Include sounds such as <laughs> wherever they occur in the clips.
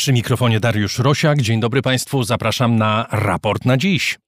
Przy mikrofonie Dariusz Rosiak. Dzień dobry Państwu, zapraszam na raport na dziś.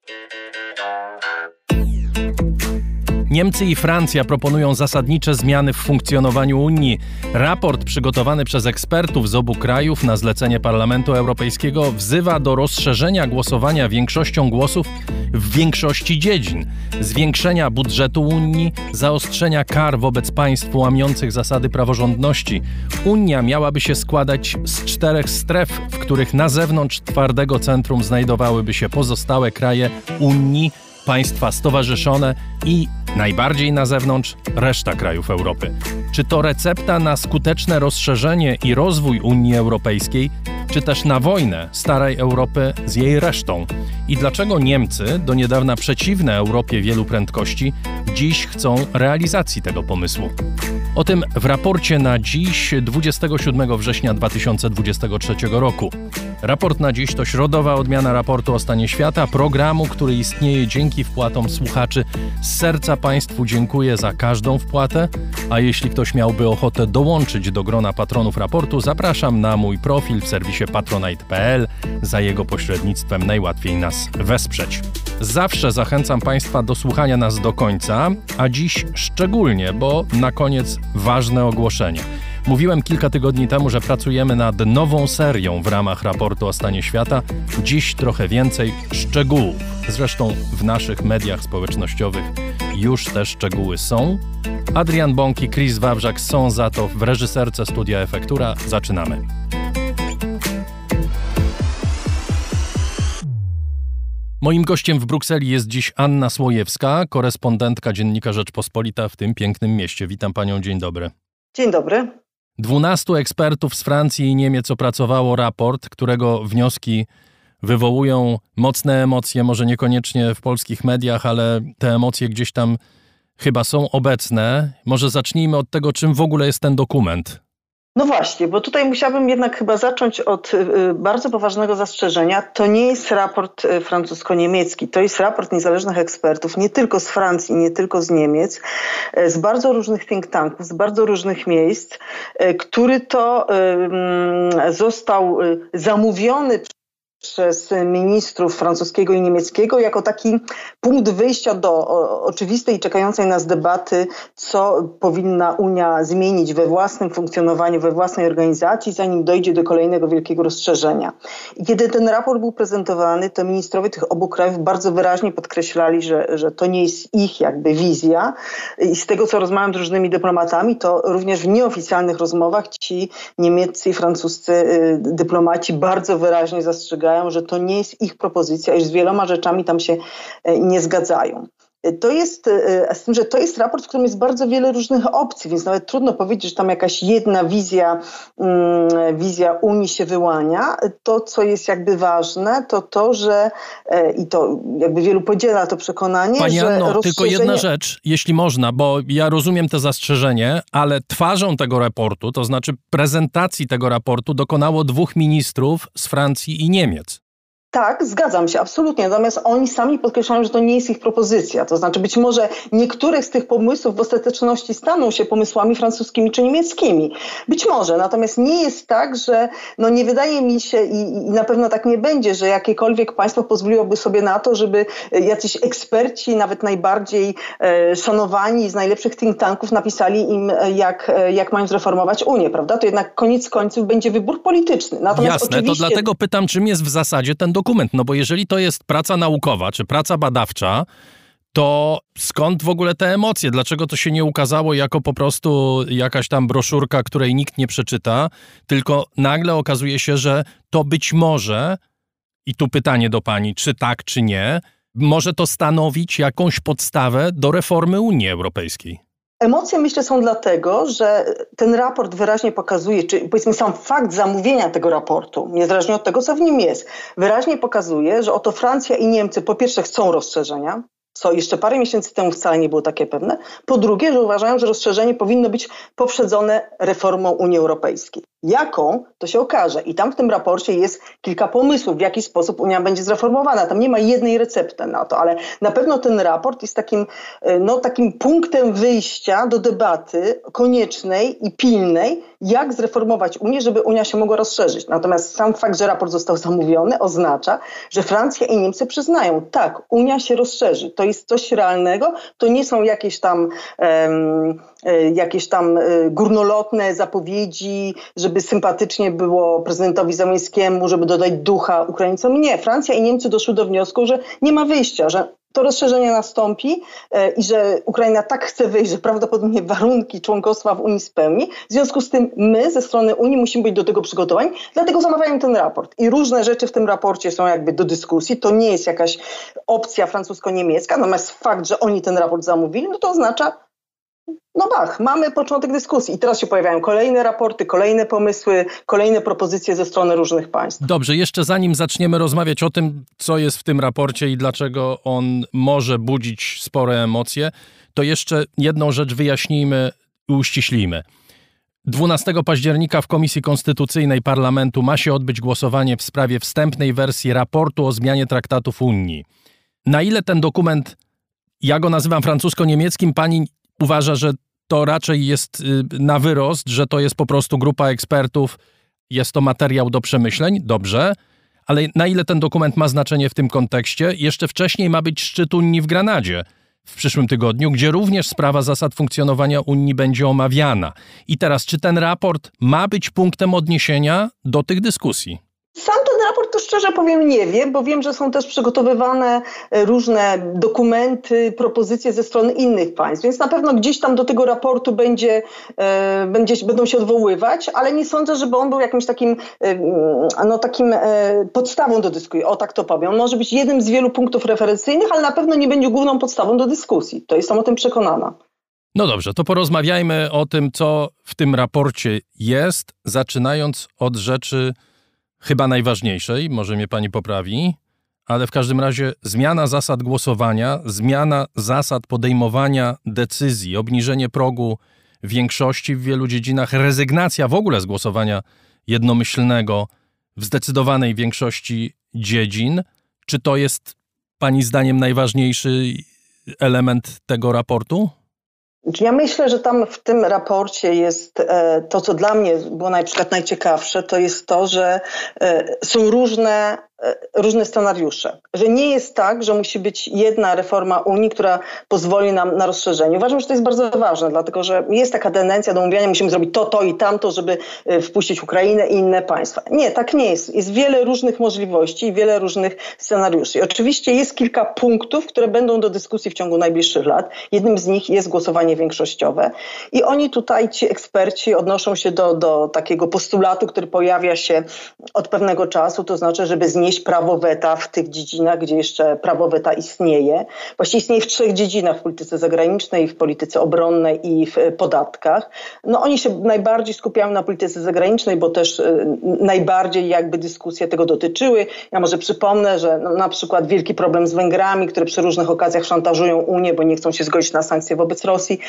Niemcy i Francja proponują zasadnicze zmiany w funkcjonowaniu Unii. Raport przygotowany przez ekspertów z obu krajów na zlecenie Parlamentu Europejskiego wzywa do rozszerzenia głosowania większością głosów w większości dziedzin, zwiększenia budżetu Unii, zaostrzenia kar wobec państw łamiących zasady praworządności. Unia miałaby się składać z czterech stref, w których na zewnątrz twardego centrum znajdowałyby się pozostałe kraje Unii państwa stowarzyszone i najbardziej na zewnątrz reszta krajów Europy. Czy to recepta na skuteczne rozszerzenie i rozwój Unii Europejskiej, czy też na wojnę starej Europy z jej resztą? I dlaczego Niemcy, do niedawna przeciwne Europie wielu prędkości, dziś chcą realizacji tego pomysłu? O tym w raporcie na dziś 27 września 2023 roku. Raport na dziś to środowa odmiana raportu o stanie świata, programu, który istnieje dzięki wpłatom słuchaczy. Z serca Państwu dziękuję za każdą wpłatę, a jeśli ktoś miałby ochotę dołączyć do grona patronów raportu, zapraszam na mój profil w serwisie patronite.pl. Za jego pośrednictwem najłatwiej nas wesprzeć. Zawsze zachęcam Państwa do słuchania nas do końca, a dziś szczególnie, bo na koniec ważne ogłoszenie. Mówiłem kilka tygodni temu, że pracujemy nad nową serią w ramach raportu o stanie świata. Dziś trochę więcej szczegółów. Zresztą w naszych mediach społecznościowych już te szczegóły są. Adrian Bąk i Chris Wawrzak są za to w reżyserce Studia Efektura. Zaczynamy. Moim gościem w Brukseli jest dziś Anna Słojewska, korespondentka Dziennika Rzeczpospolita w tym pięknym mieście. Witam panią, dzień dobry. Dzień dobry. Dwunastu ekspertów z Francji i Niemiec opracowało raport, którego wnioski wywołują mocne emocje, może niekoniecznie w polskich mediach, ale te emocje gdzieś tam chyba są obecne. Może zacznijmy od tego, czym w ogóle jest ten dokument. No właśnie, bo tutaj musiałabym jednak chyba zacząć od y, y, bardzo poważnego zastrzeżenia. To nie jest raport y, francusko-niemiecki, to jest raport niezależnych ekspertów, nie tylko z Francji, nie tylko z Niemiec, z bardzo różnych think tanków, z bardzo różnych miejsc, który to mm, został zamówiony przez ministrów francuskiego i niemieckiego jako taki punkt wyjścia do oczywistej i czekającej nas debaty, co powinna Unia zmienić we własnym funkcjonowaniu, we własnej organizacji, zanim dojdzie do kolejnego wielkiego rozszerzenia. I kiedy ten raport był prezentowany, to ministrowie tych obu krajów bardzo wyraźnie podkreślali, że, że to nie jest ich jakby wizja. I z tego, co rozmawiam z różnymi dyplomatami, to również w nieoficjalnych rozmowach ci niemieccy i francuscy y, dyplomaci bardzo wyraźnie zastrzegają, że to nie jest ich propozycja, iż z wieloma rzeczami tam się e, nie zgadzają. To jest, e, z tym, że to jest raport, w którym jest bardzo wiele różnych opcji, więc nawet trudno powiedzieć, że tam jakaś jedna wizja, mm, wizja Unii się wyłania. To, co jest jakby ważne, to to, że e, i to jakby wielu podziela to przekonanie, Pani że Anno, rozszerzenie... tylko jedna rzecz, jeśli można, bo ja rozumiem te zastrzeżenie, ale twarzą tego raportu, to znaczy prezentacji tego raportu dokonało dwóch ministrów z Francji i Niemiec. Tak, zgadzam się, absolutnie. Natomiast oni sami podkreślają, że to nie jest ich propozycja. To znaczy, być może niektóre z tych pomysłów w ostateczności staną się pomysłami francuskimi czy niemieckimi. Być może. Natomiast nie jest tak, że no nie wydaje mi się i, i na pewno tak nie będzie, że jakiekolwiek państwo pozwoliłoby sobie na to, żeby jacyś eksperci, nawet najbardziej e, szanowani z najlepszych think tanków napisali im, e, jak, e, jak mają zreformować Unię, prawda? To jednak koniec końców będzie wybór polityczny. Natomiast Jasne, to dlatego pytam, czym jest w zasadzie ten dokument dokument? No bo jeżeli to jest praca naukowa czy praca badawcza, to skąd w ogóle te emocje? Dlaczego to się nie ukazało jako po prostu jakaś tam broszurka, której nikt nie przeczyta, tylko nagle okazuje się, że to być może, i tu pytanie do pani, czy tak, czy nie, może to stanowić jakąś podstawę do reformy Unii Europejskiej? Emocje myślę są dlatego, że ten raport wyraźnie pokazuje, czy powiedzmy sam fakt zamówienia tego raportu, niezależnie od tego, co w nim jest, wyraźnie pokazuje, że oto Francja i Niemcy po pierwsze chcą rozszerzenia, co jeszcze parę miesięcy temu wcale nie było takie pewne. Po drugie, że uważają, że rozszerzenie powinno być poprzedzone reformą Unii Europejskiej. Jaką, to się okaże. I tam w tym raporcie jest kilka pomysłów, w jaki sposób Unia będzie zreformowana. Tam nie ma jednej recepty na to, ale na pewno ten raport jest takim, e, no, takim punktem wyjścia do debaty koniecznej i pilnej, jak zreformować Unię, żeby Unia się mogła rozszerzyć. Natomiast sam fakt, że raport został zamówiony, oznacza, że Francja i Niemcy przyznają, tak, Unia się rozszerzy. To jest coś realnego, to nie są jakieś tam, um, jakieś tam e, górnolotne zapowiedzi, żeby sympatycznie było prezydentowi Zamińskiemu, żeby dodać ducha Ukraińcom. Nie, Francja i Niemcy doszły do wniosku, że nie ma wyjścia, że to rozszerzenie nastąpi e, i że Ukraina tak chce wyjść, że prawdopodobnie warunki członkostwa w Unii spełni. W związku z tym my ze strony Unii musimy być do tego przygotowani, dlatego zamawiają ten raport. I różne rzeczy w tym raporcie są jakby do dyskusji. To nie jest jakaś opcja francusko-niemiecka, natomiast fakt, że oni ten raport zamówili, no to oznacza, no bach, mamy początek dyskusji i teraz się pojawiają kolejne raporty, kolejne pomysły, kolejne propozycje ze strony różnych państw. Dobrze, jeszcze zanim zaczniemy rozmawiać o tym, co jest w tym raporcie i dlaczego on może budzić spore emocje, to jeszcze jedną rzecz wyjaśnijmy i uściślimy. 12 października w Komisji Konstytucyjnej Parlamentu ma się odbyć głosowanie w sprawie wstępnej wersji raportu o zmianie traktatów Unii. Na ile ten dokument, ja go nazywam francusko-niemieckim, pani uważa, że to raczej jest y, na wyrost, że to jest po prostu grupa ekspertów, jest to materiał do przemyśleń, dobrze, ale na ile ten dokument ma znaczenie w tym kontekście? Jeszcze wcześniej ma być szczyt Unii w Granadzie w przyszłym tygodniu, gdzie również sprawa zasad funkcjonowania Unii będzie omawiana. I teraz, czy ten raport ma być punktem odniesienia do tych dyskusji? Sam ten raport to szczerze powiem nie wiem, bo wiem, że są też przygotowywane e, różne dokumenty, propozycje ze strony innych państw, więc na pewno gdzieś tam do tego raportu będzie, e, będzie, będą się odwoływać, ale nie sądzę, żeby on był jakimś takim, e, no, takim podstawą do dyskusji. O tak to powiem. On może być jednym z wielu punktów referencyjnych, ale na pewno nie będzie główną podstawą do dyskusji. To jestem o tym przekonana. No dobrze, to porozmawiajmy o tym, co w tym raporcie jest, zaczynając od rzeczy chyba najważniejszej, może mnie pani poprawi, ale w każdym razie zmiana zasad głosowania, zmiana zasad podejmowania decyzji, obniżenie progu większości w wielu dziedzinach, rezygnacja w ogóle z głosowania jednomyślnego w zdecydowanej większości dziedzin. Czy to jest Pani zdaniem najważniejszy element tego raportu? Ja myślę, że tam w tym raporcie jest e, to, co dla mnie było na przykład najciekawsze, to jest to, że e, są różne różne scenariusze. Że nie jest tak, że musi być jedna reforma Unii, która pozwoli nam na rozszerzenie. Uważam, że to jest bardzo ważne, dlatego że jest taka tendencja do mówienia, musimy zrobić to, to i tamto, żeby e, wpuścić Ukrainę i inne państwa. Nie, tak nie jest. Jest wiele różnych możliwości i wiele różnych scenariuszy. Oczywiście jest kilka punktów, które będą do dyskusji w ciągu najbliższych lat. Jednym z nich jest głosowanie większościowe. I oni tutaj, ci eksperci, odnoszą się do, do takiego postulatu, który pojawia się od pewnego czasu, to znaczy, żeby znieść znieść prawo weta w tych dziedzinach, gdzie jeszcze prawo weta istnieje. Właściwie istnieje w trzech dziedzinach, w polityce zagranicznej, w polityce obronnej i w podatkach. No oni się najbardziej skupiają na polityce zagranicznej, bo też y, najbardziej jakby dyskusje tego dotyczyły. Ja może przypomnę, że no, na przykład wielki problem z Węgrami, które przy różnych okazjach szantażują Unię, bo nie chcą się zgodzić na sankcje wobec Rosji,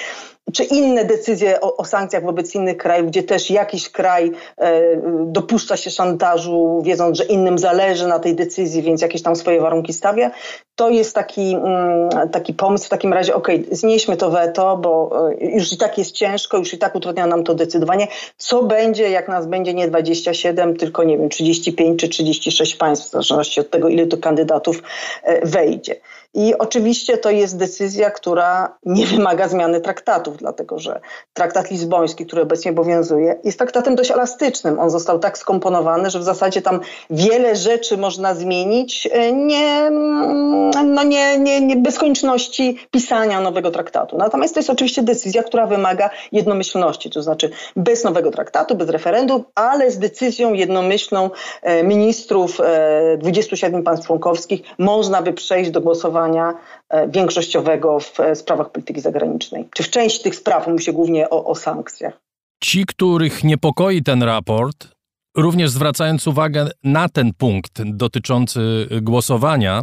czy inne decyzje o, o sankcjach wobec innych krajów, gdzie też jakiś kraj e, dopuszcza się szantażu, wiedząc, że innym zależy na tej decyzji, więc jakieś tam swoje warunki stawia, to jest taki, mm, taki pomysł w takim razie, ok, znieśmy to weto, bo e, już i tak jest ciężko, już i tak utrudnia nam to decydowanie. Co będzie, jak nas będzie nie 27, tylko nie wiem, 35 czy 36 państw, w zależności od tego, ile tu kandydatów e, wejdzie. I oczywiście to jest decyzja, która nie wymaga zmiany traktatów, dlatego że traktat lizboński, który obecnie obowiązuje, jest traktatem dość elastycznym. On został tak skomponowany, że w zasadzie tam wiele rzeczy można zmienić, e, nie, no nie, nie, nie bez konieczności pisania nowego traktatu. Natomiast to jest oczywiście decyzja, która wymaga jednomyślności, to znaczy bez nowego traktatu, bez referendum, ale z decyzją jednomyślną e, ministrów 27 e, państw członkowskich można by przejść do głosowania e, większościowego w e, sprawach polityki zagranicznej. Czy w części tych spraw mówi się głównie o, o sankcjach. Ci, których niepokoi ten raport, również zwracając uwagę na ten punkt dotyczący głosowania,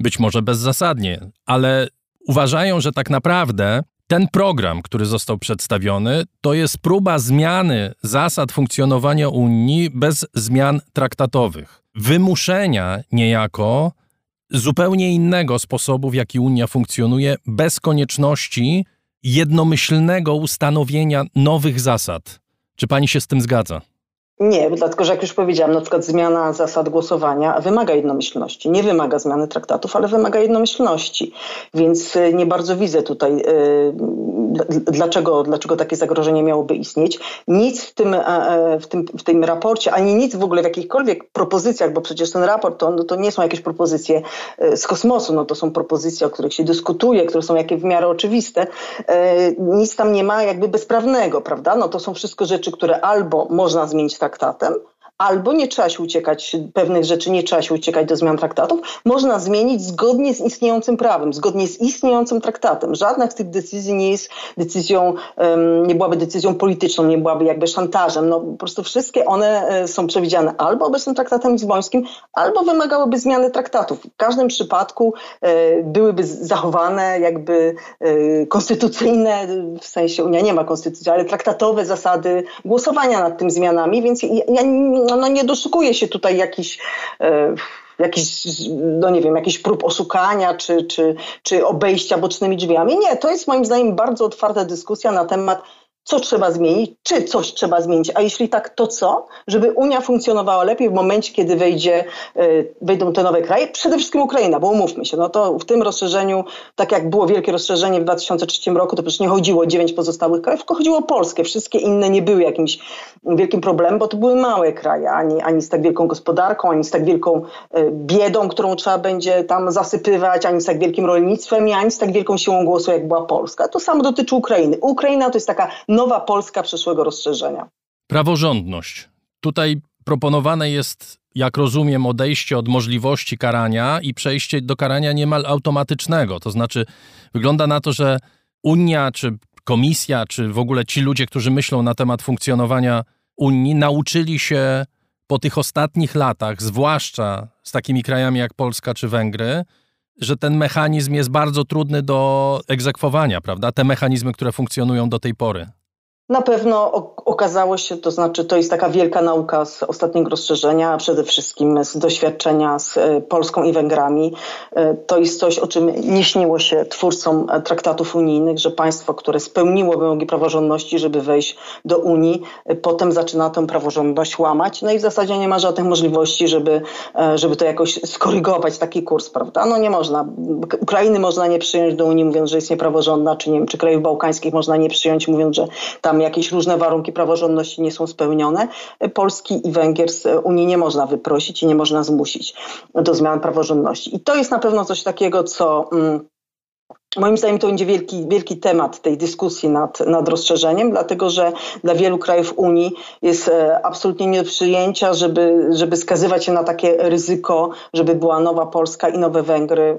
być może bezzasadnie, ale uważają, że tak naprawdę ten program, który został przedstawiony, to jest próba zmiany zasad funkcjonowania Unii bez zmian traktatowych. Wymuszenia niejako zupełnie innego sposobu, w jaki Unia funkcjonuje, bez konieczności jednomyślnego ustanowienia nowych zasad. Czy pani się z tym zgadza? Nie, dlatego że jak już powiedziałam, na przykład zmiana zasad głosowania wymaga jednomyślności. Nie wymaga zmiany traktatów, ale wymaga jednomyślności. Więc y, nie bardzo widzę tutaj, yy, dlaczego, dlaczego takie zagrożenie miałoby istnieć. Nic w tym, e, e, w, tym, w tym raporcie, ani nic w ogóle w jakichkolwiek propozycjach, bo przecież ten raport to, no to nie są jakieś propozycje e, z kosmosu, no to są propozycje, o których się dyskutuje, które są jakie w miarę oczywiste. Nic tam nie ma jakby bezprawnego, prawda? No to są wszystko rzeczy, które albo można zmienić traktatem, albo nie trzeba się uciekać, pewnych rzeczy nie trzeba się uciekać do zmian traktatów, można zmienić zgodnie z istniejącym prawem, zgodnie z istniejącym traktatem. Żadna z tych decyzji nie jest decyzją, nie byłaby decyzją polityczną, nie byłaby jakby szantażem. No, po prostu wszystkie one e, są przewidziane albo obecnym traktatem lizbońskim, albo wymagałyby zmiany traktatów. W każdym przypadku e, byłyby zachowane jakby e, konstytucyjne, w sensie Unia nie ma konstytucji, ale traktatowe zasady głosowania nad tymi zmianami, więc ja, ja no, no nie doszukuje się tutaj jakiś e, no nie wiem, jakiś prób oszukania czy, czy, czy obejścia bocznymi drzwiami. Nie, to jest moim zdaniem bardzo otwarta dyskusja na temat co trzeba zmienić, czy coś trzeba zmienić, a jeśli tak, to co, żeby Unia funkcjonowała lepiej w momencie, kiedy wejdzie, e, wejdą te nowe kraje, przede wszystkim Ukraina, bo umówmy się, no to w tym rozszerzeniu, tak jak było wielkie rozszerzenie w 2003 roku, to przecież nie chodziło o dziewięć pozostałych krajów, tylko chodziło o Polskę. Wszystkie inne nie były jakimś wielkim problemem, bo to były małe kraje, ani, ani z tak wielką gospodarką, ani z tak wielką e, biedą, którą trzeba będzie tam zasypywać, ani z tak wielkim rolnictwem, ani z tak wielką siłą głosu, jak była Polska. To samo dotyczy Ukrainy. Ukraina to jest taka nowa Polska przyszłego rozszerzenia. Praworządność. Tutaj proponowane jest, jak rozumiem, odejście od możliwości karania i przejście do karania niemal automatycznego. To znaczy, wygląda na to, że Unia, czy Komisja, czy w ogóle ci ludzie, którzy myślą na temat funkcjonowania Unii, nauczyli się po tych ostatnich latach, zwłaszcza z takimi krajami jak Polska czy Węgry, że ten mechanizm jest bardzo trudny do egzekwowania, prawda? Te mechanizmy, które funkcjonują do tej pory. Na pewno okazało się, to znaczy to jest taka wielka nauka z ostatniego rozszerzenia, przede wszystkim z doświadczenia z e, Polską i Węgrami. E, to jest coś, o czym nie śniło się twórcom e, traktatów unijnych, że państwo, które spełniło wymogi praworządności, żeby wejść do Unii, potem zaczyna tę praworządność łamać. No i w zasadzie nie ma żadnych możliwości, żeby, żeby to jakoś skorygować, taki kurs, prawda? No nie można. Ukrainy można nie przyjąć do Unii, mówiąc, że jest niepraworządna, czy nie wiem, czy krajów bałkańskich można nie przyjąć, mówiąc, że tam jakieś różne warunki praworządności nie są spełnione, Polski i Węgier z Unii nie można wyprosić i nie można zmusić do zmian praworządności. I to jest na pewno coś takiego, co mm, Moim zdaniem to będzie wielki, wielki temat tej dyskusji nad, nad rozszerzeniem, dlatego że dla wielu krajów Unii jest e, absolutnie nie do przyjęcia, żeby, żeby skazywać się na takie ryzyko, żeby była nowa Polska i nowe Węgry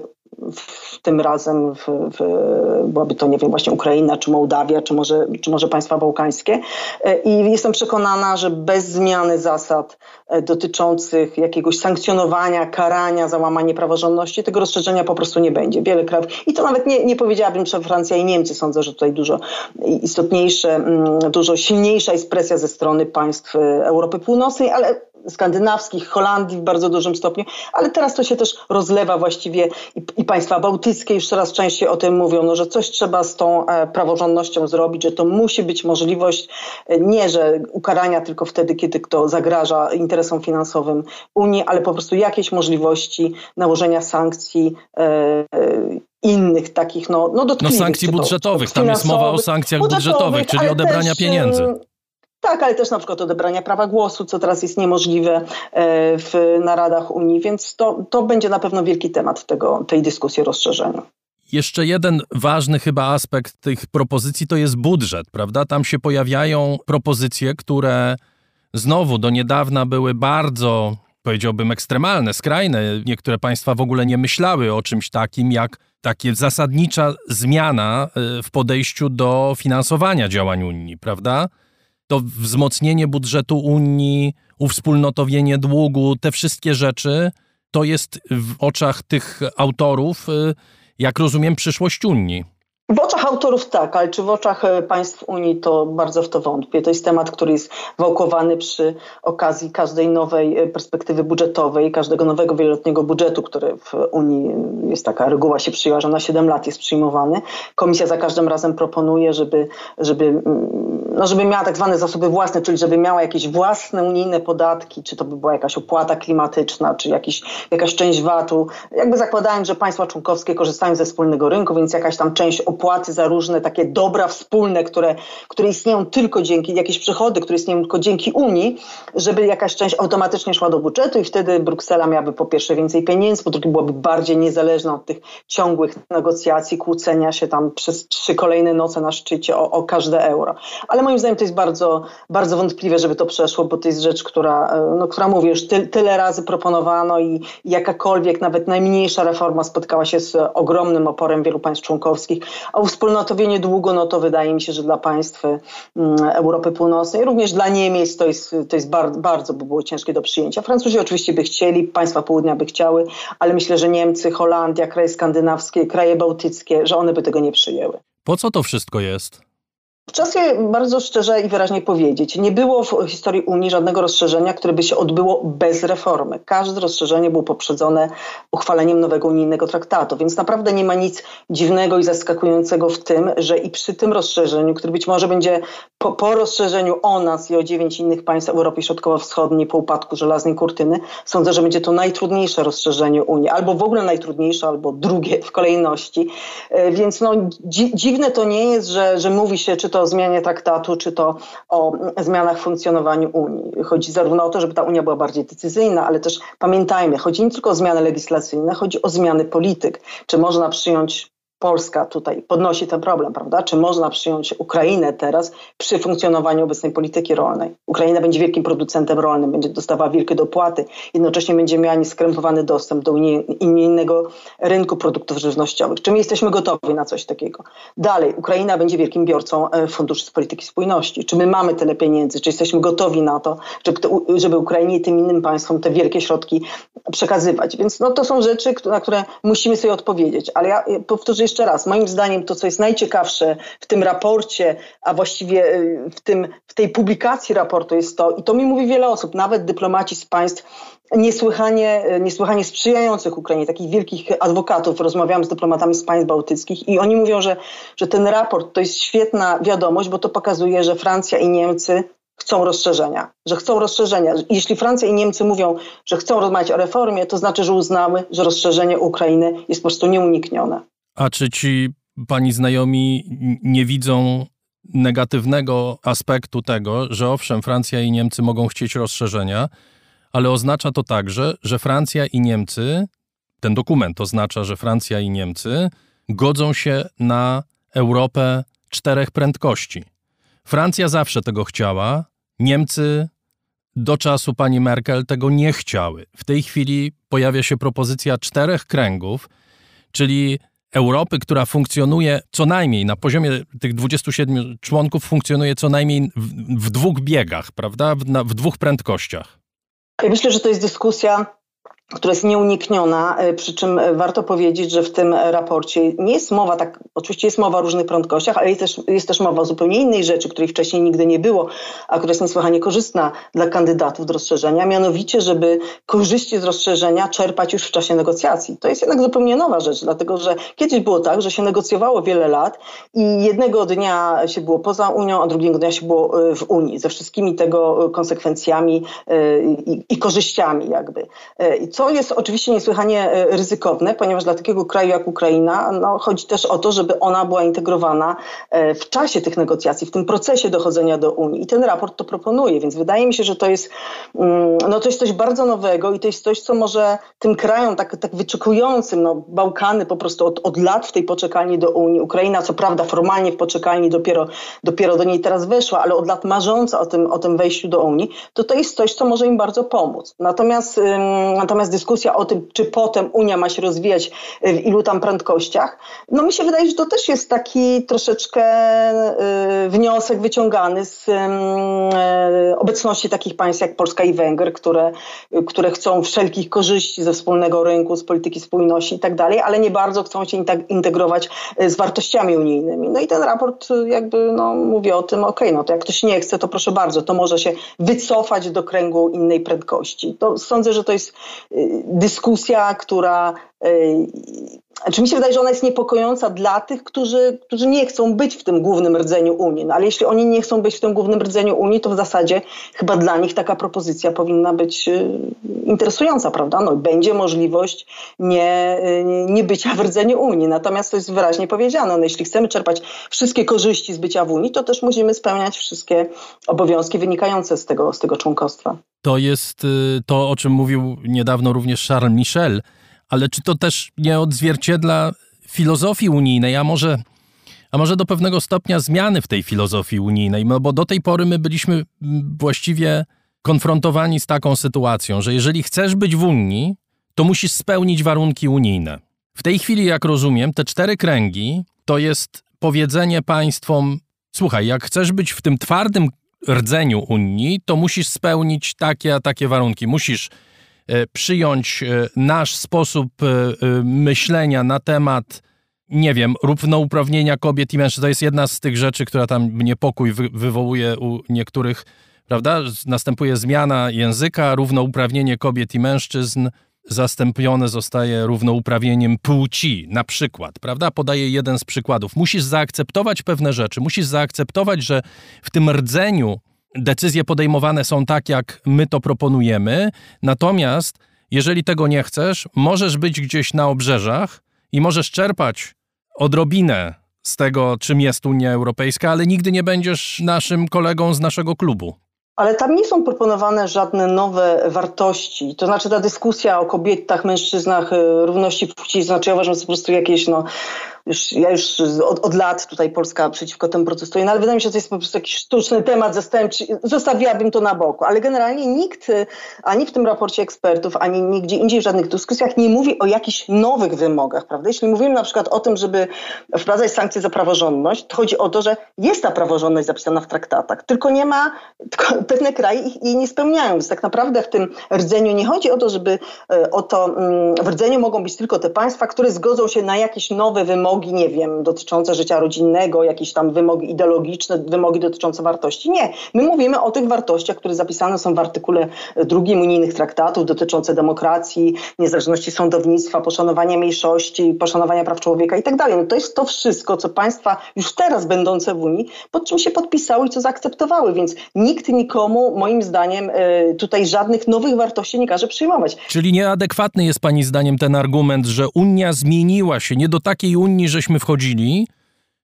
w tym razem w, w, byłaby to, nie wiem, właśnie Ukraina, czy Mołdawia, czy może, czy może państwa bałkańskie. E, I jestem przekonana, że bez zmiany zasad e, dotyczących jakiegoś sankcjonowania, karania za łamanie praworządności, tego rozszerzenia po prostu nie będzie. Wiele krajów, i to nawet nie, nie powiedziałabym, że Francja i Niemcy, sądzę, że tutaj dużo istotniejsze, mm, dużo silniejsza jest presja ze strony państw e, Europy Północnej, ale skandynawskich, Holandii w bardzo dużym stopniu, ale teraz to się też rozlewa właściwie i, i państwa bałtyckie już coraz częściej o tym mówią, no, że coś trzeba z tą e, praworządnością zrobić, że to musi być możliwość e, nie, że ukarania tylko wtedy, kiedy kto zagraża interesom finansowym Unii, ale po prostu jakieś możliwości nałożenia sankcji e, e innych takich, no, no dotkliwych. No sankcji budżetowych, tam jest mowa o sankcjach budżetowych, czyli odebrania też, pieniędzy. Tak, ale też na przykład odebrania prawa głosu, co teraz jest niemożliwe e, w naradach Unii, więc to, to będzie na pewno wielki temat tego, tej dyskusji o rozszerzeniu. Jeszcze jeden ważny chyba aspekt tych propozycji to jest budżet, prawda? Tam się pojawiają propozycje, które znowu do niedawna były bardzo, powiedziałbym, ekstremalne, skrajne. Niektóre państwa w ogóle nie myślały o czymś takim jak takie zasadnicza zmiana e, w podejściu do finansowania działań Unii, prawda? To wzmocnienie budżetu Unii, uwspólnotowienie długu, te wszystkie rzeczy, to jest w oczach tych autorów, y, jak rozumiem, przyszłość Unii. W oczach autorów tak, ale czy w oczach e, państw Unii to bardzo w to wątpię. To jest temat, który jest wałkowany przy okazji każdej nowej e, perspektywy budżetowej, każdego nowego wieloletniego budżetu, który w Unii jest taka reguła się przyjęła, że na 7 lat jest przyjmowany. Komisja za każdym razem proponuje, żeby, żeby, mm, no żeby miała tak zwane zasoby własne, czyli żeby miała jakieś własne unijne podatki, czy to by była jakaś opłata klimatyczna, czy jakiś, jakaś część VAT-u. Jakby zakładając, że państwa członkowskie korzystają ze wspólnego rynku, więc jakaś tam część opłaty za różne takie dobra wspólne, które, które istnieją tylko dzięki, jakieś przychody, które istnieją tylko dzięki Unii, żeby jakaś część automatycznie szła do budżetu i wtedy Bruksela miałaby po pierwsze więcej pieniędzy, po drugie byłaby bardziej niezależna od tych ciągłych negocjacji, kłócenia się tam przez trzy kolejne noce na szczycie o, o każde euro. Ale moim zdaniem to jest bardzo, bardzo wątpliwe, żeby to przeszło, bo to jest rzecz, która, e, no, która mówię, już ty, tyle razy proponowano i jakakolwiek, nawet najmniejsza reforma spotkała się z ogromnym oporem wielu państw członkowskich, a uwspólnotowienie długo, no to wydaje mi się, że dla państw mm, Europy Północnej, również dla Niemiec to jest, to jest bardzo, bardzo by było ciężkie do przyjęcia. Francuzi oczywiście by chcieli, państwa południa by chciały, ale myślę, że Niemcy, Holandia, kraje skandynawskie, kraje bałtyckie, że one by tego nie przyjęły. Po co to wszystko jest? Czas je bardzo szczerze i wyraźnie powiedzieć. Nie było w historii Unii żadnego rozszerzenia, które by się odbyło bez reformy. Każde rozszerzenie było poprzedzone uchwaleniem nowego unijnego traktatu, więc naprawdę nie ma nic dziwnego i zaskakującego w tym, że i przy tym rozszerzeniu, które być może będzie po, po rozszerzeniu o nas i o dziewięć innych państw Europy Środkowo-Wschodniej po upadku żelaznej kurtyny, sądzę, że będzie to najtrudniejsze rozszerzenie Unii, albo w ogóle najtrudniejsze, albo drugie w kolejności. E, więc no, dzi dziwne to nie jest, że, że mówi się, czy to to o zmianie traktatu, czy to o zmianach w funkcjonowaniu Unii. Chodzi zarówno o to, żeby ta Unia była bardziej decyzyjna, ale też pamiętajmy, chodzi nie tylko o zmiany legislacyjne, chodzi o zmiany polityk. Czy można przyjąć Polska tutaj podnosi ten problem, prawda? Czy można przyjąć Ukrainę teraz przy funkcjonowaniu obecnej polityki rolnej? Ukraina będzie wielkim producentem rolnym, będzie dostawała wielkie dopłaty, jednocześnie będzie miała nieskrępowany dostęp do unijnego rynku produktów żywnościowych. Czy my jesteśmy gotowi na coś takiego? Dalej, Ukraina będzie wielkim biorcą e, funduszy z polityki spójności. Czy my mamy tyle pieniędzy? Czy jesteśmy gotowi na to, żeby, żeby Ukrainie i tym innym państwom te wielkie środki przekazywać? Więc no, to są rzeczy, na które musimy sobie odpowiedzieć. Ale ja powtórzę jeszcze raz, moim zdaniem to, co jest najciekawsze w tym raporcie, a właściwie y, w, tym, w tej publikacji raportu jest to, i to mi mówi wiele osób, nawet dyplomaci z państw niesłychanie, y, niesłychanie sprzyjających Ukrainie, takich wielkich adwokatów. Rozmawiam z dyplomatami z państw bałtyckich i oni mówią, że, że ten raport to jest świetna wiadomość, bo to pokazuje, że Francja i Niemcy chcą rozszerzenia, że chcą rozszerzenia. Jeśli Francja i Niemcy mówią, że chcą rozmawiać o reformie, to znaczy, że uznały, że rozszerzenie Ukrainy jest po prostu nieuniknione. A czy ci pani znajomi nie widzą negatywnego aspektu tego, że owszem, Francja i Niemcy mogą chcieć rozszerzenia, ale oznacza to także, że Francja i Niemcy, ten dokument oznacza, że Francja i Niemcy godzą się na Europę czterech prędkości. Francja zawsze tego chciała, Niemcy do czasu pani Merkel tego nie chciały. W tej chwili pojawia się propozycja czterech kręgów, czyli Europy, która funkcjonuje co najmniej na poziomie tych 27 członków, funkcjonuje co najmniej w, w dwóch biegach, prawda? W, na, w dwóch prędkościach. Myślę, że to jest dyskusja która jest nieunikniona, e, przy czym e, warto powiedzieć, że w tym raporcie nie jest mowa, tak, oczywiście jest mowa o różnych prędkościach, ale jest też, jest też mowa o zupełnie innej rzeczy, której wcześniej nigdy nie było, a która jest niesłychanie korzystna dla kandydatów do rozszerzenia, mianowicie, żeby korzyści z rozszerzenia czerpać już w czasie negocjacji. To jest jednak zupełnie nowa rzecz, dlatego że kiedyś było tak, że się negocjowało wiele lat i jednego dnia się było poza Unią, a drugiego dnia się było e, w Unii, ze wszystkimi tego konsekwencjami i, i korzyściami jakby co jest oczywiście niesłychanie e, ryzykowne, ponieważ dla takiego kraju jak Ukraina no, chodzi też o to, żeby ona była integrowana e, w czasie tych negocjacji, w tym procesie dochodzenia do Unii. I ten raport to proponuje, więc wydaje mi się, że to jest, mm, no, to jest coś bardzo nowego i to jest coś, co może tym krajom tak, tak wyczekującym, no, Bałkany po prostu od, od lat w tej poczekalni do Unii, Ukraina co prawda formalnie w poczekalni dopiero, dopiero do niej teraz weszła, ale od lat marząca o tym, o tym wejściu do Unii, to to jest coś, co może im bardzo pomóc. Natomiast, natomiast Natomiast dyskusja o tym, czy potem Unia ma się rozwijać w ilu tam prędkościach, no mi się wydaje, że to też jest taki troszeczkę wniosek wyciągany z obecności takich państw jak Polska i Węgry, które, które chcą wszelkich korzyści ze wspólnego rynku, z polityki spójności i tak dalej, ale nie bardzo chcą się integrować z wartościami unijnymi. No i ten raport jakby no, mówi o tym, okej, okay, no to jak ktoś nie chce, to proszę bardzo, to może się wycofać do kręgu innej prędkości. To sądzę, że to jest y, dyskusja, która znaczy mi się wydaje, że ona jest niepokojąca dla tych, którzy, którzy nie chcą być w tym głównym rdzeniu Unii. No, ale jeśli oni nie chcą być w tym głównym rdzeniu Unii, to w zasadzie chyba dla nich taka propozycja powinna być y, interesująca, prawda? No, będzie możliwość nie, nie, nie bycia w rdzeniu Unii. Natomiast to jest wyraźnie powiedziane. No, jeśli chcemy czerpać wszystkie korzyści z bycia w Unii, to też musimy spełniać wszystkie obowiązki wynikające z tego, z tego członkostwa. To jest y, to, o czym mówił niedawno również Charles Michel, ale czy to też nie odzwierciedla filozofii unijnej, a może, a może do pewnego stopnia zmiany w tej filozofii unijnej? No bo do tej pory my byliśmy właściwie konfrontowani z taką sytuacją, że jeżeli chcesz być w Unii, to musisz spełnić warunki unijne. W tej chwili, jak rozumiem, te cztery kręgi to jest powiedzenie państwom: słuchaj, jak chcesz być w tym twardym rdzeniu Unii, to musisz spełnić takie a takie warunki. Musisz przyjąć e, nasz sposób e, myślenia na temat, nie wiem, równouprawnienia kobiet i mężczyzn. To jest jedna z tych rzeczy, która tam niepokój wywołuje u niektórych, prawda? Następuje zmiana języka, równouprawnienie kobiet i mężczyzn zastąpione zostaje równouprawnieniem płci, na przykład, prawda? Podaję jeden z przykładów. Musisz zaakceptować pewne rzeczy, musisz zaakceptować, że w tym rdzeniu decyzje podejmowane są tak, jak my to proponujemy. Natomiast jeżeli tego nie chcesz, możesz być gdzieś na obrzeżach i możesz czerpać odrobinę z tego, czym jest Unia Europejska, ale nigdy nie będziesz naszym kolegą z naszego klubu. Ale tam nie są proponowane żadne nowe wartości. To znaczy ta dyskusja o kobietach, mężczyznach, e, równości płci, znaczy ja uważam, że to po prostu jakieś no, już, ja już od, od, lat tutaj Polska przeciwko temu protestuje, no ale wydaje mi się, że to jest po prostu jakiś sztuczny temat zastępczy. Zostawiłabym to na boku. Ale generalnie nikt ani w tym raporcie ekspertów, ani nigdzie indziej w żadnych dyskusjach nie mówi o jakichś nowych wymogach, prawda? Jeśli mówimy na przykład o tym, żeby wprowadzać sankcje za praworządność, to chodzi o to, że jest ta praworządność zapisana w traktatach, tylko nie ma, tylko <laughs> pewne kraje jej nie spełniają. Więc tak naprawdę w tym rdzeniu nie chodzi o to, żeby e, o to, mm, w rdzeniu mogą być tylko te państwa, które zgodzą się na jakieś nowe wymogi, wymogi, nie wiem, dotyczące życia rodzinnego, jakieś tam wymogi ideologiczne, wymogi dotyczące wartości. Nie. My mówimy o tych wartościach, które zapisane są w artykule drugim unijnych traktatów dotyczące demokracji, niezależności sądownictwa, poszanowania mniejszości, poszanowania praw człowieka i tak dalej. No to jest to wszystko, co państwa już teraz będące w Unii, pod czym się podpisały i co zaakceptowały, więc nikt nikomu, moim zdaniem, e, tutaj żadnych nowych wartości nie każe przyjmować. Czyli nieadekwatny jest pani zdaniem ten argument, że Unia zmieniła się nie do takiej Unii, żeśmy wchodzili,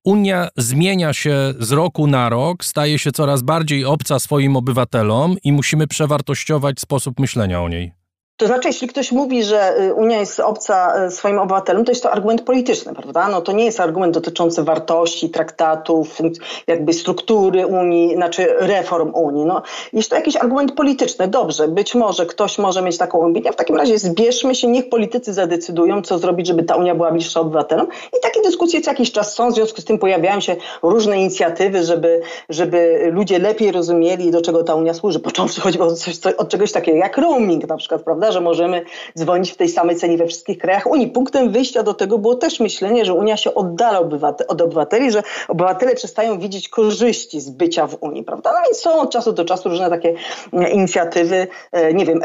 Unia zmienia się z roku na rok, staje się coraz bardziej obca swoim obywatelom i musimy przewartościować sposób myślenia o niej. To znaczy, jeśli ktoś mówi, że y, Unia jest obca y, swoim obywatelom, to jest to argument polityczny, prawda? No to nie jest argument dotyczący wartości, traktatów, jakby struktury Unii, znaczy reform Unii. No, jest to jakiś argument polityczny. Dobrze, być może ktoś może mieć taką opinię. W takim razie zbierzmy się, niech politycy zadecydują, co zrobić, żeby ta Unia była bliższa obywatelom. I takie dyskusje co jakiś czas są, w związku z tym pojawiają się różne inicjatywy, żeby, żeby ludzie lepiej rozumieli, do czego ta Unia służy. Począwszy choćby od, coś, od czegoś takiego jak roaming na przykład, prawda? Że możemy dzwonić w tej samej cenie we wszystkich krajach Unii. Punktem wyjścia do tego było też myślenie, że Unia się oddala od obywateli, że obywatele przestają widzieć korzyści z bycia w Unii, prawda? No więc są od czasu do czasu różne takie mm, inicjatywy, e, nie wiem,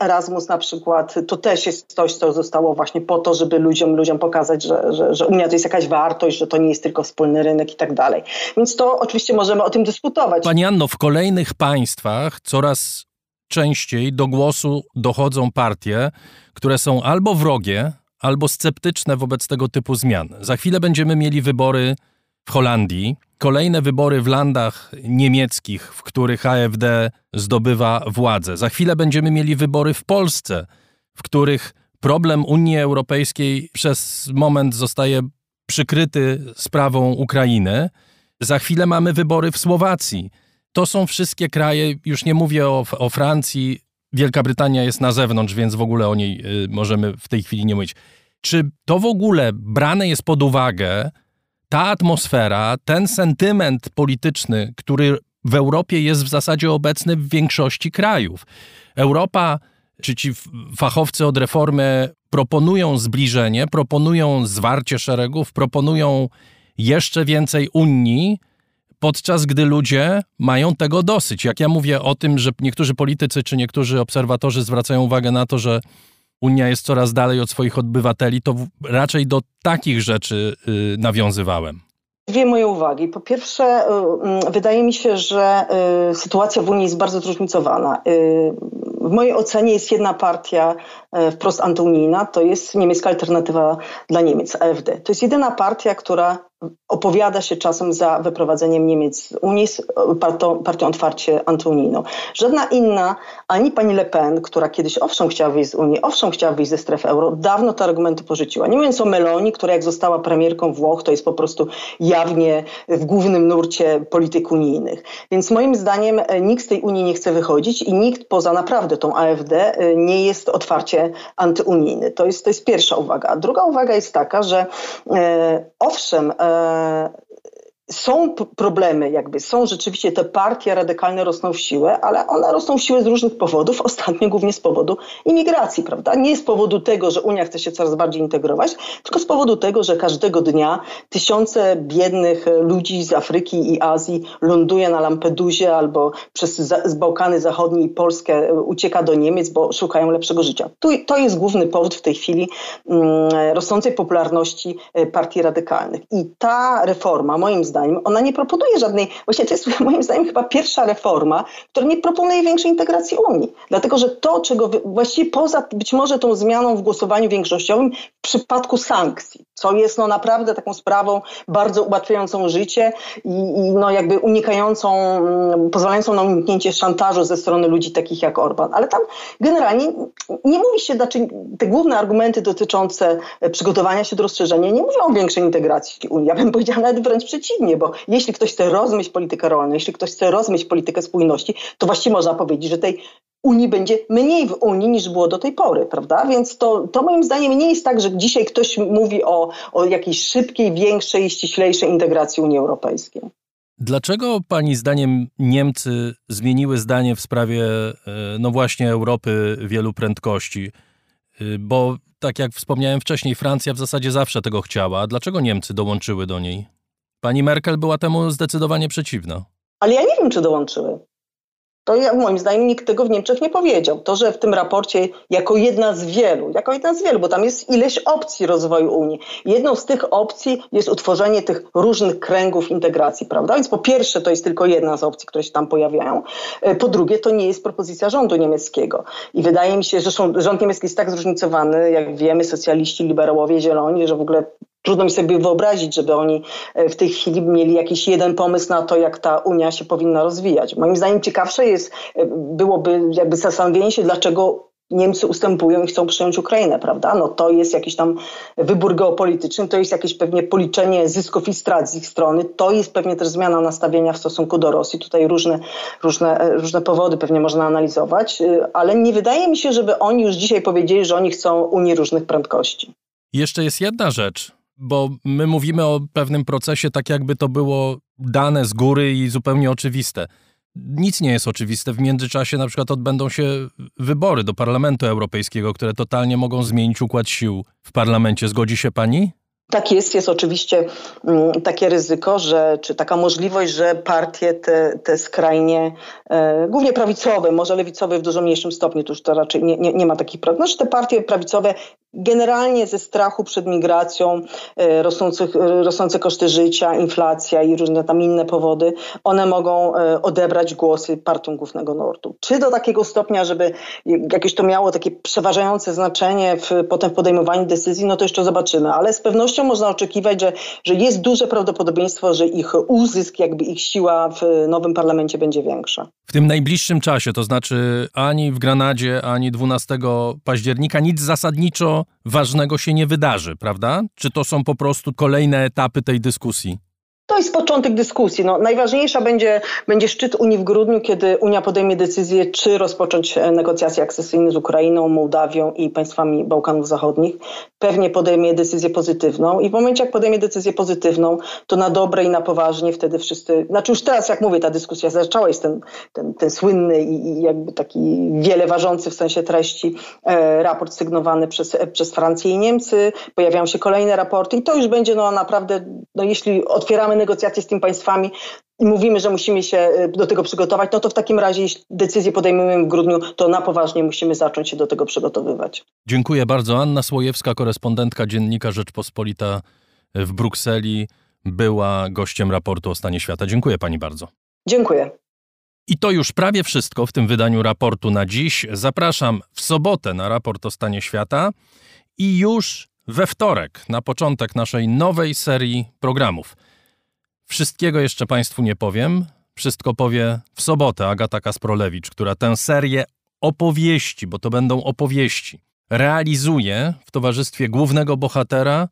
Erasmus na przykład, to też jest coś, co zostało właśnie po to, żeby ludziom, ludziom pokazać, że, że, że Unia to jest jakaś wartość, że to nie jest tylko wspólny rynek i tak dalej. Więc to oczywiście możemy o tym dyskutować. Pani Anno, w kolejnych państwach coraz częściej do głosu dochodzą partie, które są albo wrogie, albo sceptyczne wobec tego typu zmian. Za chwilę będziemy mieli wybory w Holandii, kolejne wybory w landach niemieckich, w których AfD zdobywa władzę. Za chwilę będziemy mieli wybory w Polsce, w których problem Unii Europejskiej przez moment zostaje przykryty sprawą Ukrainy. Za chwilę mamy wybory w Słowacji. To są wszystkie kraje, już nie mówię o, o Francji, Wielka Brytania jest na zewnątrz, więc w ogóle o niej y, możemy w tej chwili nie mówić. Czy to w ogóle brane jest pod uwagę ta atmosfera, ten sentyment polityczny, który w Europie jest w zasadzie obecny w większości krajów? Europa, czy ci fachowcy od reformy proponują zbliżenie, proponują zwarcie szeregów, proponują jeszcze więcej Unii, podczas gdy ludzie mają tego dosyć. Jak ja mówię o tym, że niektórzy politycy czy niektórzy obserwatorzy zwracają uwagę na to, że Unia jest coraz dalej od swoich obywateli, to raczej do takich rzeczy y, nawiązywałem. Dwie moje uwagi. Po pierwsze, y, mm, wydaje mi się, że y, sytuacja w Unii jest bardzo zróżnicowana. W mojej ocenie jest jedna partia wprost antyunijna, to jest niemiecka alternatywa dla Niemiec, AfD. To jest jedyna partia, która opowiada się czasem za wyprowadzeniem Niemiec z Unii, partią, partią otwarcie antyunijną. Żadna inna, ani pani Le Pen, która kiedyś owszem chciała wyjść z Unii, owszem chciała wyjść ze strefy euro, dawno te argumenty porzuciła. Nie mówiąc o Meloni, która jak została premierką Włoch, to jest po prostu jawnie w głównym nurcie polityk unijnych. Więc moim zdaniem e, nikt z tej Unii nie chce wychodzić i nikt poza naprawdę tą AfD e, nie jest otwarcie antyunijny. To jest, to jest pierwsza uwaga. Druga uwaga jest taka, że e, owszem, e, uh, są problemy, jakby są rzeczywiście te partie radykalne rosną w siłę, ale one rosną w siłę z różnych powodów, <laughs> ostatnio głównie z powodu imigracji, prawda? Nie z powodu tego, że Unia chce się coraz bardziej integrować, tylko z powodu tego, że każdego dnia tysiące biednych ludzi z Afryki i Azji ląduje na Lampedusie albo przez Bałkany Zachodnie i Polskę ucieka do Niemiec, bo szukają lepszego życia. Tu, to jest główny powód w tej chwili mm, rosnącej popularności e, partii radykalnych. I ta reforma, moim zdaniem, zdaniem, ona nie proponuje żadnej, właśnie to jest <laughs> moim zdaniem chyba pierwsza reforma, która nie proponuje większej integracji Unii. Dlatego, że to, czego właściwie poza być może tą zmianą w głosowaniu większościowym w przypadku sankcji, co jest no naprawdę taką sprawą bardzo ułatwiającą życie i, i no jakby unikającą, mm, pozwalającą na uniknięcie szantażu ze strony ludzi takich jak Orban. Ale tam generalnie nie mówi się, znaczy te główne argumenty dotyczące przygotowania się do rozszerzenia nie mówią o większej integracji Unii. Ja bym powiedziała nawet wręcz przeciwnie, bo jeśli ktoś chce rozmyć politykę rolną, jeśli ktoś chce rozmyć politykę spójności, to właściwie można powiedzieć, że tej Unii będzie mniej w Unii niż było do tej pory, prawda? Więc to, to moim zdaniem nie jest tak, że dzisiaj ktoś mówi o, o jakiejś szybkiej, większej, ściślejszej integracji Unii Europejskiej. Dlaczego Pani zdaniem Niemcy zmieniły zdanie w sprawie, e, no właśnie, Europy wielu prędkości? E, bo tak jak wspomniałem wcześniej, Francja w zasadzie zawsze tego chciała. Dlaczego Niemcy dołączyły do niej? Pani Merkel była temu zdecydowanie przeciwna. Ale ja nie wiem, czy dołączyły. To ja, moim zdaniem nikt tego w Niemczech nie powiedział. To, że w tym raporcie jako jedna z wielu, jako jedna z wielu, bo tam jest ileś opcji rozwoju Unii. Jedną z tych opcji jest utworzenie tych różnych kręgów integracji, prawda? Więc po pierwsze to jest tylko jedna z opcji, które się tam pojawiają. E, po drugie to nie jest propozycja rządu niemieckiego. I wydaje mi się, że rząd niemiecki jest tak zróżnicowany, jak wiemy, socjaliści, liberałowie, zieloni, że w ogóle Trudno mi sobie wyobrazić, żeby oni e, w tej chwili mieli jakiś jeden pomysł na to, jak ta Unia się powinna rozwijać. Moim zdaniem ciekawsze jest, e, byłoby jakby zastanowienie się, dlaczego Niemcy ustępują i chcą przyjąć Ukrainę, prawda? No to jest jakiś tam wybór geopolityczny, to jest jakieś pewnie policzenie zysków i strat z ich strony, to jest pewnie też zmiana nastawienia w stosunku do Rosji. Tutaj różne, różne, e, różne powody pewnie można analizować, ale nie wydaje mi się, żeby oni już dzisiaj powiedzieli, że oni chcą Unii różnych prędkości. Jeszcze jest jedna rzecz, bo my mówimy o pewnym procesie tak, jakby to było dane z góry i zupełnie oczywiste. Nic nie jest oczywiste. W międzyczasie na przykład odbędą się wybory do Parlamentu Europejskiego, które totalnie mogą zmienić układ sił w parlamencie. Zgodzi się pani? Tak jest, jest oczywiście mm, takie ryzyko, że, czy taka możliwość, że partie te, te skrajnie, e, głównie prawicowe, może lewicowe w dużo mniejszym stopniu, to już to raczej nie, nie, nie ma takich praw, znaczy te partie prawicowe generalnie ze strachu przed migracją, e, rosnących, rosnące koszty życia, inflacja i różne tam inne powody, one mogą e, odebrać głosy partią głównego nurtu. Czy do takiego stopnia, żeby jakieś to miało takie przeważające znaczenie w, potem w podejmowaniu decyzji, no to jeszcze zobaczymy, ale z pewnością można oczekiwać, że, że jest duże prawdopodobieństwo, że ich uzysk, jakby ich siła w nowym parlamencie będzie większa. W tym najbliższym czasie, to znaczy ani w Granadzie, ani 12 października nic zasadniczo ważnego się nie wydarzy, prawda? Czy to są po prostu kolejne etapy tej dyskusji? To jest początek dyskusji. No, najważniejsza będzie, będzie szczyt Unii w grudniu, kiedy Unia podejmie decyzję, czy rozpocząć e, negocjacje akcesyjne z Ukrainą, Mołdawią i państwami Bałkanów Zachodnich. Pewnie podejmie decyzję pozytywną i w momencie, jak podejmie decyzję pozytywną, to na dobre i na poważnie wtedy wszyscy, znaczy już teraz, jak mówię, ta dyskusja zaczęła, jest ten, ten, ten słynny i, i jakby taki wiele ważący w sensie treści e, raport sygnowany przez, e, przez Francję i Niemcy. Pojawiają się kolejne raporty i to już będzie no, naprawdę, no, jeśli otwieramy negocjacje z tymi państwami i mówimy, że musimy się y, do tego przygotować, no to w takim razie, jeśli decyzję podejmujemy w grudniu, to na poważnie musimy zacząć się do tego przygotowywać. Dziękuję bardzo. Anna Słojewska, korespondentka Dziennika Rzeczpospolita w Brukseli, była gościem raportu o stanie świata. Dziękuję pani bardzo. Dziękuję. I to już prawie wszystko w tym wydaniu raportu na dziś. Zapraszam w sobotę na raport o stanie świata i już we wtorek na początek naszej nowej serii programów. Wszystkiego jeszcze Państwu nie powiem. Wszystko powie w sobotę Agata Kasprolewicz, która tę serię opowieści, bo to będą opowieści, realizuje w towarzystwie głównego bohatera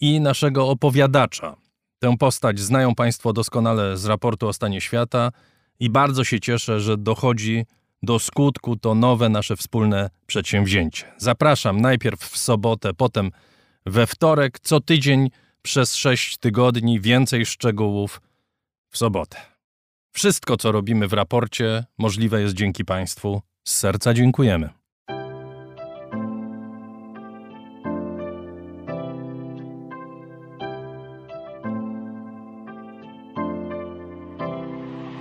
i naszego opowiadacza. Tę postać znają Państwo doskonale z raportu o stanie świata i bardzo się cieszę, że dochodzi do skutku to nowe nasze wspólne przedsięwzięcie. Zapraszam najpierw w sobotę, potem we wtorek, co tydzień przez sześć tygodni, więcej szczegółów w sobotę. Wszystko, co robimy w raporcie, możliwe jest dzięki Państwu. Z serca dziękujemy.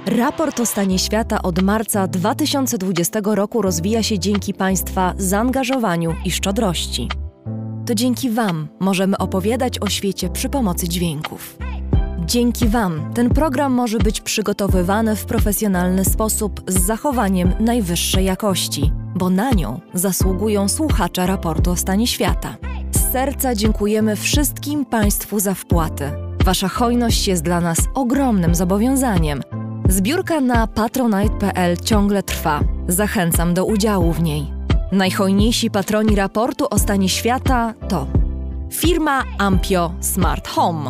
Raport o stanie świata od marca 2020 roku rozwija się dzięki Państwa zaangażowaniu i szczodrości. To dzięki Wam możemy opowiadać o świecie przy pomocy dźwięków. Dzięki Wam ten program może być przygotowywany w profesjonalny sposób z zachowaniem najwyższej jakości, bo na nią zasługują słuchacze raportu o stanie świata. Z serca dziękujemy wszystkim Państwu za wpłaty. Wasza hojność jest dla nas ogromnym zobowiązaniem. Zbiórka na patronite.pl ciągle trwa. Zachęcam do udziału w niej. Najhojniejsi patroni raportu o stanie świata to firma Ampio Smart Home,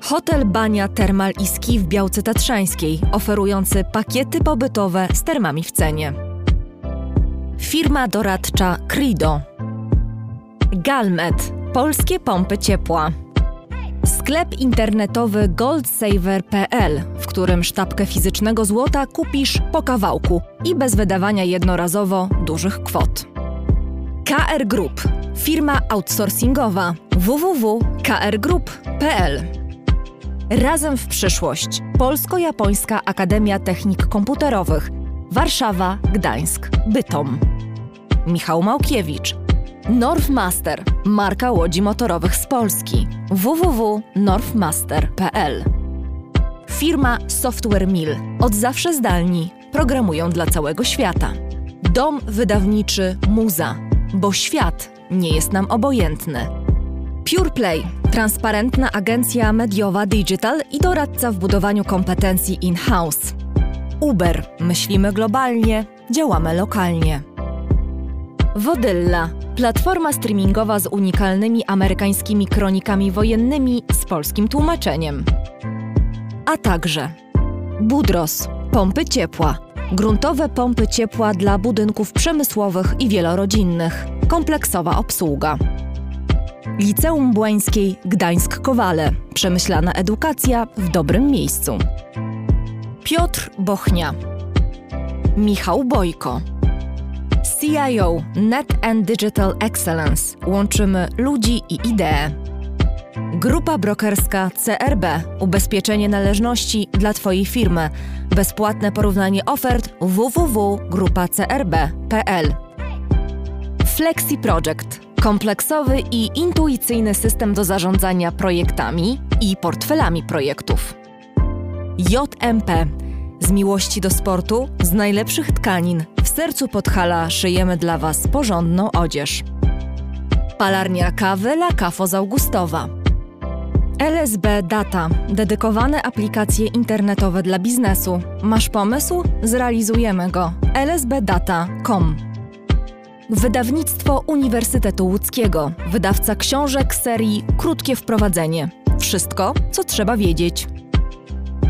hotel Bania Termal i Ski w Białce Tatrzańskiej, oferujący pakiety pobytowe z termami w cenie. Firma doradcza Crido, Galmet, polskie pompy ciepła. Sklep internetowy goldsaver.pl, w którym sztabkę fizycznego złota kupisz po kawałku i bez wydawania jednorazowo dużych kwot. KR Group, firma outsourcingowa www.krgroup.pl Razem w przyszłość. Polsko-Japońska Akademia Technik Komputerowych. Warszawa, Gdańsk, Bytom. Michał Małkiewicz, Northmaster, marka łodzi motorowych z Polski. www.northmaster.pl Firma Software Mill. Od zawsze zdalni. Programują dla całego świata. Dom wydawniczy Muza. Bo świat nie jest nam obojętny. PurePlay. Transparentna agencja mediowa digital i doradca w budowaniu kompetencji in-house. Uber. Myślimy globalnie, działamy lokalnie. Wodylla Platforma streamingowa z unikalnymi amerykańskimi kronikami wojennymi z polskim tłumaczeniem. A także Budros, pompy ciepła. Gruntowe pompy ciepła dla budynków przemysłowych i wielorodzinnych. Kompleksowa obsługa. Liceum Błańskiej Gdańsk-Kowale. Przemyślana edukacja w dobrym miejscu. Piotr Bochnia. Michał Bojko. CIO Net and Digital Excellence łączymy ludzi i idee. Grupa brokerska CRB Ubezpieczenie należności dla Twojej firmy. Bezpłatne porównanie ofert www.grupacrb.pl Flexi Project kompleksowy i intuicyjny system do zarządzania projektami i portfelami projektów. JMP z miłości do sportu, z najlepszych tkanin, sercu Podhala szyjemy dla Was porządną odzież. Palarnia kawy La Cafo z Augustowa. LSB Data. Dedykowane aplikacje internetowe dla biznesu. Masz pomysł? Zrealizujemy go. lsbdata.com Wydawnictwo Uniwersytetu Łódzkiego. Wydawca książek serii Krótkie Wprowadzenie. Wszystko, co trzeba wiedzieć.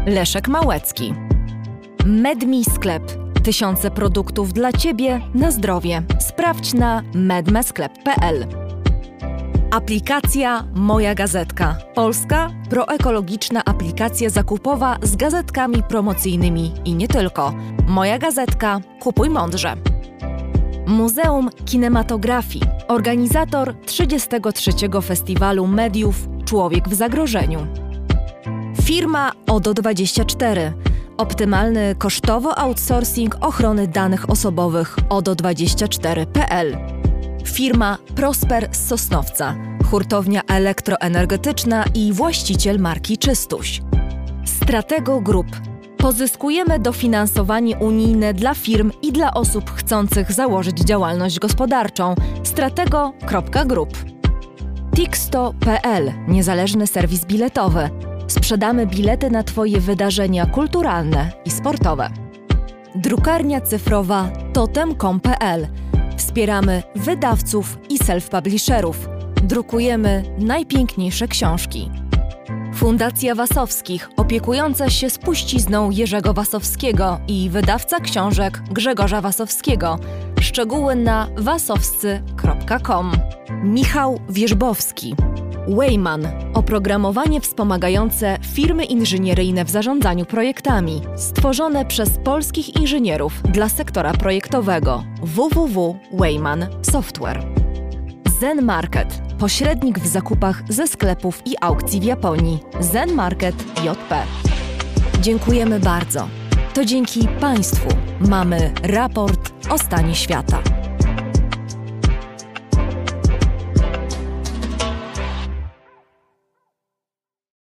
Leszek Małecki. Medmi Sklep. Tysiące produktów dla Ciebie na zdrowie. Sprawdź na medmesklep.pl. Aplikacja Moja Gazetka. Polska proekologiczna aplikacja zakupowa z gazetkami promocyjnymi i nie tylko. Moja Gazetka. Kupuj mądrze. Muzeum Kinematografii. Organizator 33. Festiwalu Mediów Człowiek w Zagrożeniu. Firma ODO24. Optymalny kosztowo outsourcing ochrony danych osobowych ODO24.pl. Firma Prosper z Sosnowca. Hurtownia elektroenergetyczna i właściciel marki Czystuś. Stratego Group. Pozyskujemy dofinansowanie unijne dla firm i dla osób chcących założyć działalność gospodarczą. Stratego.group. Tixto.pl niezależny serwis biletowy. Sprzedamy bilety na Twoje wydarzenia kulturalne i sportowe. Drukarnia cyfrowa totem.com.pl. Wspieramy wydawców i self-publisherów. Drukujemy najpiękniejsze książki. Fundacja Wasowskich, opiekująca się spuścizną Jerzego Wasowskiego i wydawca książek Grzegorza Wasowskiego. Szczegóły na wasowscy.com. Michał Wierzbowski. Wayman oprogramowanie wspomagające firmy inżynieryjne w zarządzaniu projektami, stworzone przez polskich inżynierów dla sektora projektowego www.wayman Software. Zen Market pośrednik w zakupach ze sklepów i aukcji w Japonii Zen Market JP. Dziękujemy bardzo. To dzięki Państwu mamy raport o stanie świata.